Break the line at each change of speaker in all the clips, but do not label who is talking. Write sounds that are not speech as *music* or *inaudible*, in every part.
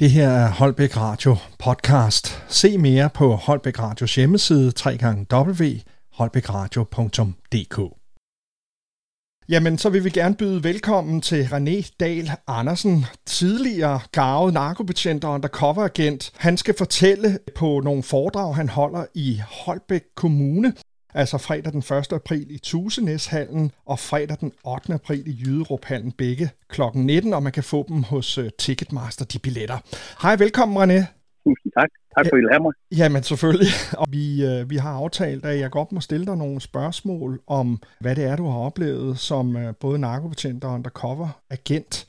Det her er Holbæk Radio podcast. Se mere på Holbæk Radios hjemmeside www.holbækradio.dk Jamen, så vil vi gerne byde velkommen til René Dahl Andersen, tidligere garvet narkobetjent og undercover-agent. Han skal fortælle på nogle foredrag, han holder i Holbæk Kommune altså fredag den 1. april i Tusenæshallen og fredag den 8. april i Jyderup-hallen, begge kl. 19, og man kan få dem hos uh, Ticketmaster, de billetter. Hej, velkommen René.
Tusind tak. Tak for, at I vil have mig.
Jamen selvfølgelig. *laughs* Og vi, øh, vi har aftalt, at jeg godt må stille dig nogle spørgsmål om, hvad det er, du har oplevet som øh, både narkobetjent og undercover-agent.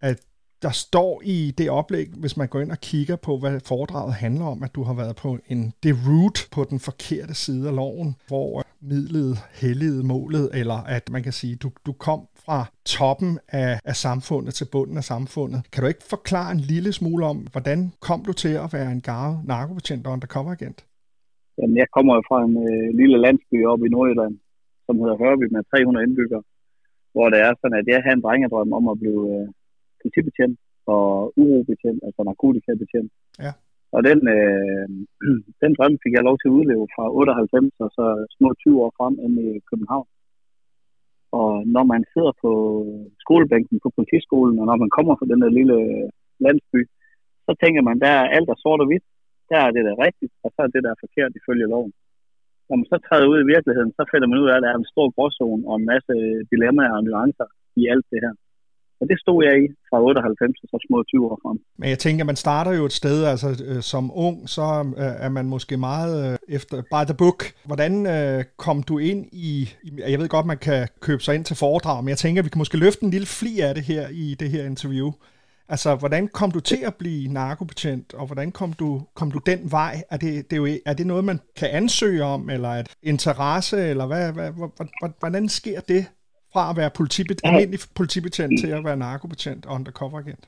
At der står i det oplæg, hvis man går ind og kigger på, hvad foredraget handler om, at du har været på en det på den forkerte side af loven, hvor midlet helligede målet, eller at man kan sige, du, du kom fra toppen af, af samfundet til bunden af samfundet. Kan du ikke forklare en lille smule om, hvordan kom du til at være en garve narkobetjent og undercover-agent?
Jamen, jeg kommer fra en øh, lille landsby oppe i Nordjylland, som hedder Hørby med 300 indbyggere, hvor det er sådan, at jeg havde en drengedrøm om at blive øh, politibetjent og urobetjent, altså narkotikabetjent.
Ja.
Og den, øh, *clears throat* den drøm fik jeg lov til at udleve fra 98 og så små 20 år frem ind i København. Og når man sidder på skolebænken på politiskolen, og når man kommer fra den der lille landsby, så tænker man, der er alt er sort og hvidt. Der er det der rigtigt, og så er det der er forkert ifølge loven. Når man så træder ud i virkeligheden, så finder man ud af, at der er en stor gråzone og en masse dilemmaer og nuancer i alt det her. Og det stod jeg i fra 98 og så små 20 år frem.
Men jeg tænker, man starter jo et sted, altså øh, som ung, så øh, er man måske meget øh, efter by the book. Hvordan øh, kom du ind i, i, jeg ved godt, man kan købe sig ind til foredrag, men jeg tænker, vi kan måske løfte en lille fli af det her i det her interview. Altså, hvordan kom du til at blive narkobetjent, og hvordan kom du, kom du den vej? Er det, det er, jo, er det noget, man kan ansøge om, eller et interesse, eller hvad, hvad, hvad, hvordan sker det? Fra at være politibet- ja. almindelig politibetjent til at være narkobetjent og undercover-agent?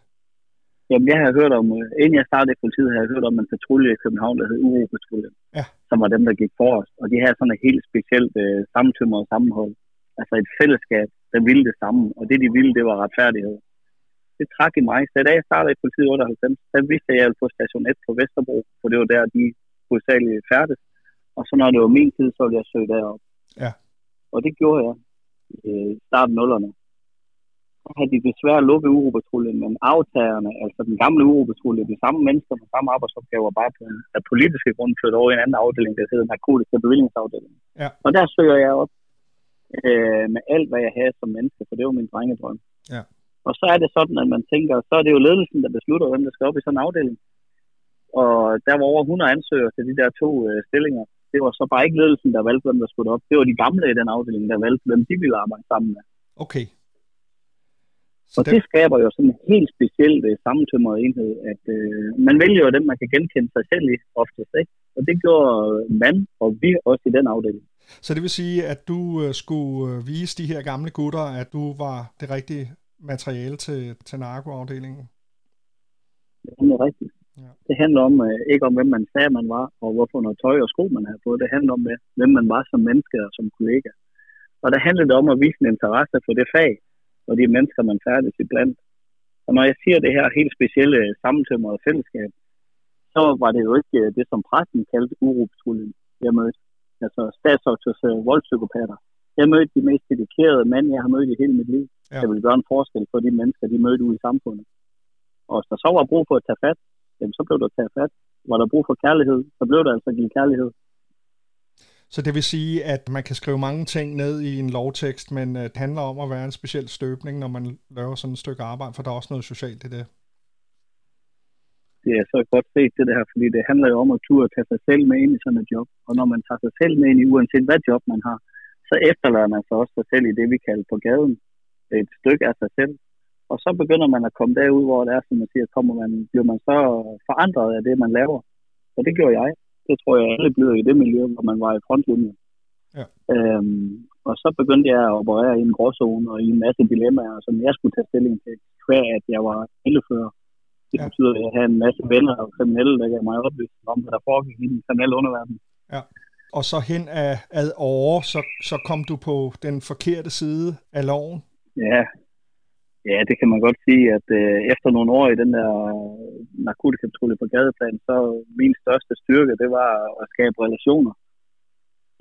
Jamen, jeg har hørt om, uh, inden jeg startede i politiet, har jeg hørt om en patrulje i København, der hed Uro-patruljen,
ja.
som var dem, der gik for os. Og de havde sådan et helt specielt samtømmer og sammenhold. Altså et fællesskab, der ville det samme. Og det, de ville, det var retfærdighed. Det trak i mig. Så da jeg startede i politiet i 98, så vidste jeg, at jeg ville på station 1 på Vesterbro, for det var der, de hovedsageligt færdes. Og så når det var min tid, så ville jeg søge derop.
Ja.
Og det gjorde jeg øh, starten nullerne. Så havde de desværre lukket uropatruljen, men aftagerne, altså den gamle uropatrulje, de samme mennesker med samme arbejdsopgaver, bare på en af politiske grunde flyttet over i en anden afdeling, der hedder narkotiske bevillingsafdeling.
Ja.
Og der søger jeg op øh, med alt, hvad jeg havde som menneske, for det var min drengedrøm.
Ja.
Og så er det sådan, at man tænker, så er det jo ledelsen, der beslutter, hvem der skal op i sådan en afdeling. Og der var over 100 ansøgere til de der to øh, stillinger det var så bare ikke ledelsen, der valgte, hvem der skulle op. Det var de gamle i den afdeling, der valgte, hvem de ville arbejde sammen med.
Okay.
Så og det... det skaber jo sådan en helt speciel uh, sammentømret enhed, at uh, man vælger jo dem, man kan genkende sig selv i oftest, ikke? Og det gjorde man og vi også i den afdeling.
Så det vil sige, at du uh, skulle vise de her gamle gutter, at du var det rigtige materiale til, til narkoafdelingen?
Det er rigtigt. Ja. Det handler om, øh, ikke om, hvem man sagde, man var, og hvorfor noget tøj og sko, man havde fået. Det handler om, hvem man var som menneske og som kollega. Og der handler det om at vise en interesse for det fag, og de mennesker, man færdes i blandt. Og når jeg siger det her helt specielle sammentømrede fællesskab, så var det jo ikke øh, det, som præsten kaldte uropatruljen, jeg mødte. Altså statsautoriserede voldspsykopater. Jeg mødte de mest dedikerede mænd, jeg har mødt i hele mit liv. Ja. Jeg vil gøre en forskel for de mennesker, de mødte ude i samfundet. Og der så var brug for at tage fat, jamen, så blev der taget fat. Var der brug for kærlighed, så blev der altså givet kærlighed.
Så det vil sige, at man kan skrive mange ting ned i en lovtekst, men øh, det handler om at være en speciel støbning, når man laver sådan et stykke arbejde, for der er også noget socialt i det.
Det er så godt set det her, fordi det handler jo om at turde tage sig selv med ind i sådan et job. Og når man tager sig selv med ind i, uanset hvad job man har, så efterlader man sig også sig selv i det, vi kalder på gaden. Et stykke af sig selv. Og så begynder man at komme derud, hvor det er, som man siger, kommer man, bliver man så forandret af det, man laver. Og det gjorde jeg. Det tror jeg, alle blev i det miljø, hvor man var i frontlinjen.
Ja.
Øhm, og så begyndte jeg at operere i en gråzone og i en masse dilemmaer, som jeg skulle tage stilling til, hver at jeg var ellefører. Det ja. betyder, at jeg havde en masse venner og kriminelle, der gav mig oplysning om, hvad der foregik i den kriminelle underverden.
Ja. Og så hen ad, ad år, så, så kom du på den forkerte side af loven?
Ja, Ja, det kan man godt sige, at øh, efter nogle år i den der øh, narkotikapatrulje på gadeplan, så min største styrke, det var at skabe relationer.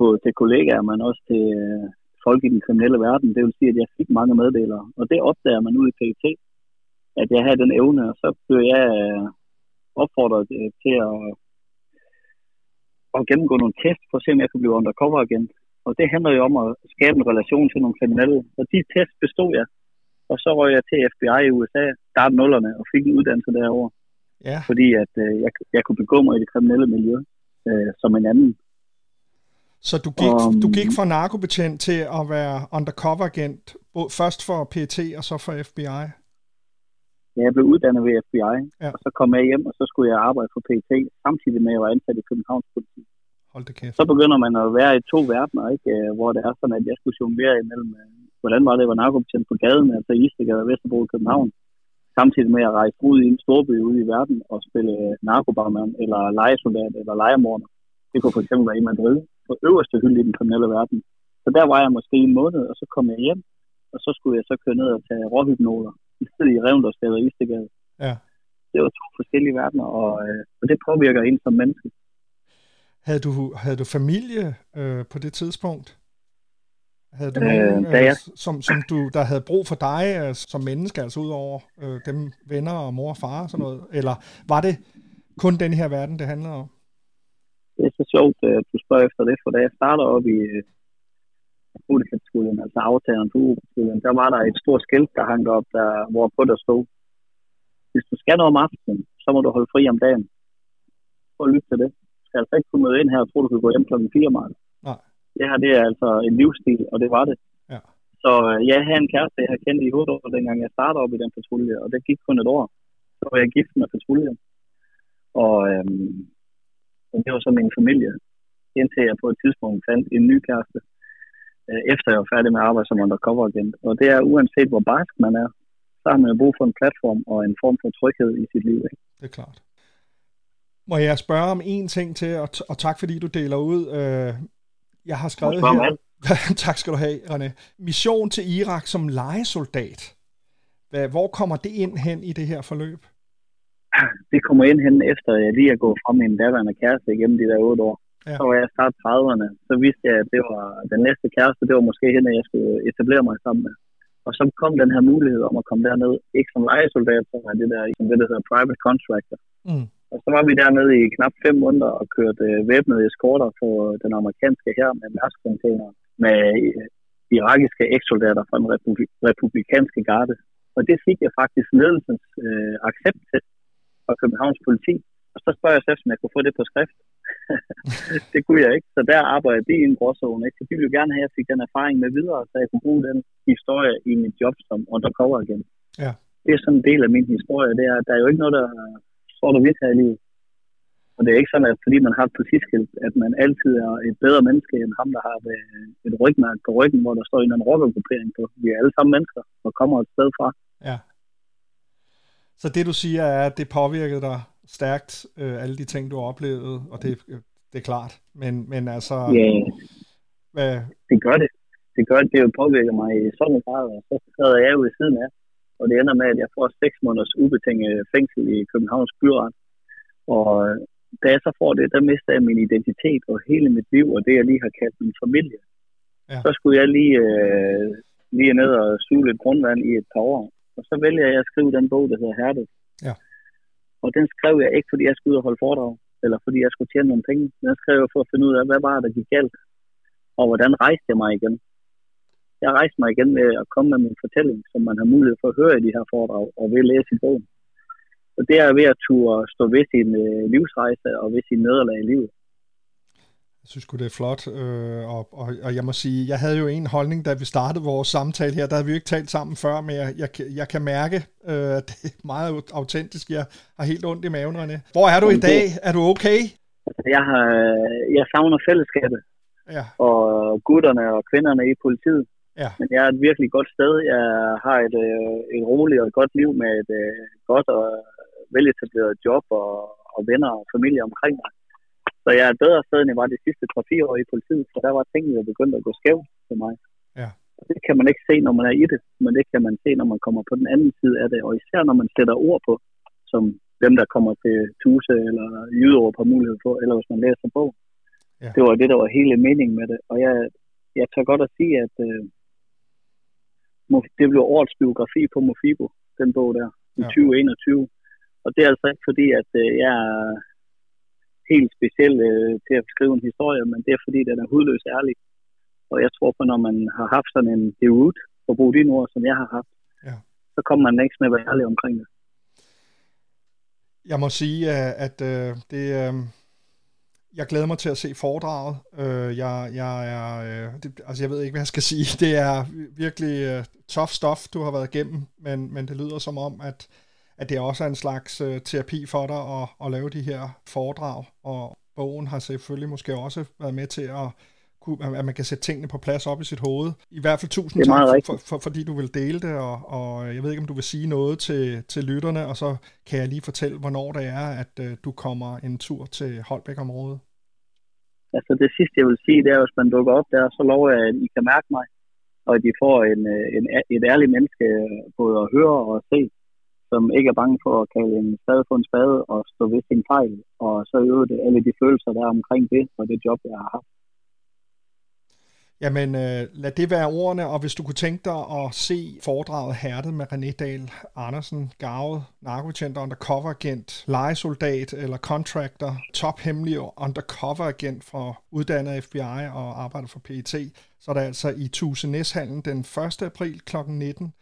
Både til kollegaer, men også til øh, folk i den kriminelle verden. Det vil sige, at jeg fik mange meddelere. Og det opdager man ud i PET, at jeg havde den evne, og så blev jeg øh, opfordret øh, til at, at gennemgå nogle test, for at se, om jeg kunne blive undercover igen. Og det handler jo om at skabe en relation til nogle kriminelle. Og de test bestod jeg. Og så røg jeg til FBI i USA, startede nullerne og fik en uddannelse derovre. Ja. Fordi at øh, jeg, jeg kunne begå mig i det kriminelle miljø øh, som en anden.
Så du gik, um, du gik fra narkobetjent til at være undercover-agent, først for PT og så for FBI?
Ja, jeg blev uddannet ved FBI, ja. og så kom jeg hjem, og så skulle jeg arbejde for PT, samtidig med at jeg var ansat i Københavns politi.
Hold det kæft.
Så begynder man at være i to verdener, ikke? Øh, hvor det er sådan, at jeg skulle jonglere imellem, øh, hvordan var det, være narkobetjent på gaden, altså i Istegade og Vesterbro i København, samtidig med at rejse ud i en storby ude i verden og spille narkobarmand, eller legesoldat, eller legemorder. Det kunne for eksempel være i Madrid, på øverste hylde i den kriminelle verden. Så der var jeg måske en måned, og så kom jeg hjem, og så skulle jeg så køre ned og tage råhypnoler i Revndårsgade og Istegade.
Ja.
Det var to forskellige verdener, og, øh, og det påvirker en som menneske.
Havde du, havde du familie øh, på det tidspunkt? Havde du øh, nogen, øh, jeg... som, som du, der havde brug for dig øh, som menneske, altså ud over øh, dem venner og mor og far og sådan noget? Eller var det kun den her verden, det handlede om?
Det er så sjovt, at du spørger efter det, for da jeg starter op i Ulikhedsskolen, altså aftageren for Ulikhedsskolen, der var der et stort skilt, der hang op, der, hvor på der stod, hvis du skal noget om aftenen, så må du holde fri om dagen. Prøv at lytte til det. Du skal altså ikke kunne møde ind her og tro, du kan gå hjem klokken 4 meget. Det her, det er altså en livsstil, og det var det.
Ja.
Så øh, jeg havde en kæreste, jeg havde kendt i hovedet år, dengang jeg startede op i den patrulje, og det gik kun et år. Så var jeg gift med patruljen. Og, øhm, det var så min familie, indtil jeg på et tidspunkt fandt en ny kæreste, øh, efter jeg var færdig med at arbejde som undercover agent. Og det er uanset hvor barsk man er, så har man brug for en platform og en form for tryghed i sit liv. Ikke?
Det er klart. Må jeg spørge om en ting til, og, og tak fordi du deler ud. Øh, jeg har skrevet her... *laughs* tak skal du have, René. Mission til Irak som legesoldat. Hvor kommer det ind hen i det her forløb?
Det kommer ind hen efter, jeg lige er gået fra min daværende kæreste igennem de der otte år. Ja. Så var jeg start 30'erne. Så vidste jeg, at det var den næste kæreste, det var måske hende, jeg skulle etablere mig sammen med. Og så kom den her mulighed om at komme derned, ikke som legesoldat, som er det der, som det, der hedder private contractor.
Mm.
Og så var vi dernede i knap fem måneder og kørte øh, væbnede eskorter på den amerikanske her med mærkskontainer med øh, irakiske eksoldater fra den republi- republikanske garde. Og det fik jeg faktisk ledelsens øh, accept til fra Københavns politi. Og så spørger jeg selv, om jeg kunne få det på skrift. *laughs* det kunne jeg ikke, så der arbejder det i en gråzone. Ikke? Så de ville gerne have, at jeg fik den erfaring med videre, så jeg kunne bruge den historie i mit job som undercover igen.
Ja.
Det er sådan en del af min historie. Det er, der er jo ikke noget, der der vidt her i livet. Og det er ikke sådan, at fordi man har et politiskilt, at man altid er et bedre menneske end ham, der har et, et rygmærke på ryggen, hvor der står en eller rockergruppering på. Vi er alle sammen mennesker og kommer et sted fra.
Ja. Så det du siger er, at det påvirkede dig stærkt, øh, alle de ting, du har oplevet, og det, det er klart. Men, men altså...
Ja, hvad... det gør det. Det gør det. Det jo påvirker mig i sådan en grad, og så sidder jeg jo ved siden af. Og det ender med, at jeg får seks måneders ubetinget fængsel i Københavns byret. Og da jeg så får det, der mister jeg min identitet og hele mit liv, og det jeg lige har kaldt min familie. Ja. Så skulle jeg lige, øh, lige ned og suge lidt grundvand i et par år. Og så vælger jeg at skrive den bog, der hedder Hærdet.
Ja.
Og den skrev jeg ikke, fordi jeg skulle ud og holde foredrag, eller fordi jeg skulle tjene nogle penge. Den skrev jeg for at finde ud af, hvad var der gik galt, og hvordan rejste jeg mig igen. Jeg rejste mig igen ved at komme med min fortælling, som man har mulighed for at høre i de her foredrag, og ved at læse i bogen. Og det er ved at turde stå ved sin øh, livsrejse og ved sin nederlag i livet.
Jeg synes det er flot, øh, og, og, og jeg må sige, jeg havde jo en holdning, da vi startede vores samtale her, der havde vi jo ikke talt sammen før, men jeg, jeg, jeg kan mærke, øh, at det er meget autentisk. Jeg har helt ondt i maven, René. Hvor er du i dag? Er du okay?
Jeg, har, jeg savner fællesskabet.
Ja.
Og gutterne og kvinderne i politiet.
Ja.
Men jeg er et virkelig godt sted. Jeg har et, øh, et roligt og et godt liv med et øh, godt og veletableret job og, og venner og familie omkring mig. Så jeg er et bedre sted, end jeg var de sidste 3-4 år i politiet, for der var tingene jo begyndt at gå skævt for mig.
Ja.
Det kan man ikke se, når man er i det, men det kan man se, når man kommer på den anden side af det, og især når man sætter ord på, som dem, der kommer til Tuse eller Jyderup har mulighed for, eller hvis man læser bog. Ja. Det var det, der var hele meningen med det. Og jeg, jeg tør godt at sige, at øh, det blev årets biografi på Mofibo, den bog der, i ja. 2021. Og det er altså ikke fordi, at øh, jeg er helt speciel øh, til at skrive en historie, men det er fordi, den er hudløs ærlig. Og jeg tror på, når man har haft sådan en deut, for at bruge de ord, som jeg har haft, ja. så kommer man ikke med at være ærlig omkring det.
Jeg må sige, at øh, det, øh, jeg glæder mig til at se foredraget. Øh, jeg, jeg, er, øh, det, altså jeg ved ikke, hvad jeg skal sige. *laughs* Det er virkelig øh, tough stuff, du har været igennem, men, men det lyder som om, at, at det også er en slags øh, terapi for dig at, at lave de her foredrag, og bogen har selvfølgelig måske også været med til at at man kan sætte tingene på plads op i sit hoved. I hvert fald tusind tak, for, for, for, fordi du vil dele det, og, og jeg ved ikke, om du vil sige noget til, til lytterne, og så kan jeg lige fortælle, hvornår det er, at uh, du kommer en tur til Holbæk-området.
Altså det sidste, jeg vil sige, det er, at hvis man dukker op der, så lover jeg, at I kan mærke mig, og at I får en, øh, en, et ærligt menneske både at høre og se, som ikke er bange for at kalde en spade for en spade og stå ved sin fejl, og så øvrigt alle de følelser, der er omkring det, og det job, jeg har haft.
Jamen, øh, lad det være ordene, og hvis du kunne tænke dig at se foredraget Hærdet med René Dahl Andersen, gavet, narkobetjent, undercover-agent, legesoldat eller contractor, tophemmelig undercover-agent for uddannet FBI og arbejder for PET, så er det altså i Tuse Næshallen den 1. april kl. 19,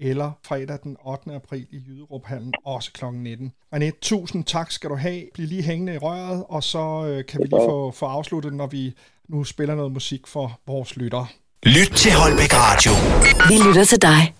eller fredag den 8. april i Jyderuphallen, også kl. 19. René, tusind tak skal du have. Bliv lige hængende i røret, og så øh, kan vi lige få, få afsluttet, når vi nu spiller noget musik for vores lytter.
Lyt til Holbæk Radio. Vi lytter til dig.